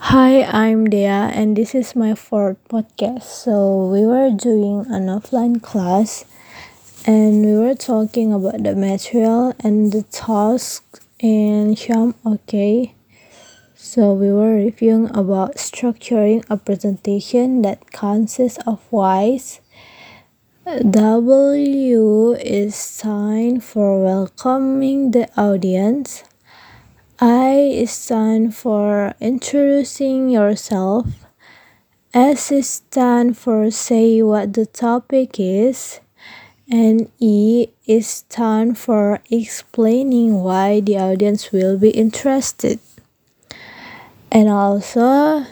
Hi, I'm Dea, and this is my fourth podcast. So, we were doing an offline class and we were talking about the material and the task in Sham OK. So, we were reviewing about structuring a presentation that consists of WISE. W is sign for welcoming the audience. I is stand for introducing yourself. S is stand for say what the topic is. And E is stand for explaining why the audience will be interested. And also,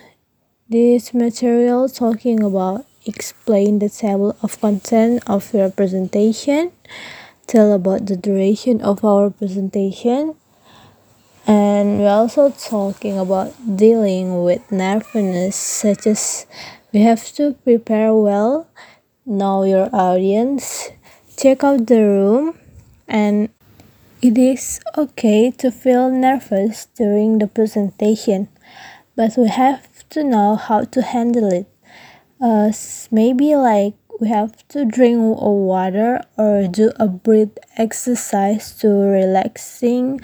this material talking about explain the table of content of your presentation, tell about the duration of our presentation, and we're also talking about dealing with nervousness, such as we have to prepare well, know your audience, check out the room, and it is okay to feel nervous during the presentation, but we have to know how to handle it. Uh, maybe like we have to drink water or do a breath exercise to relaxing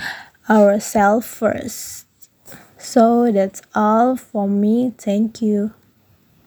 ourselves first. So that's all for me. Thank you.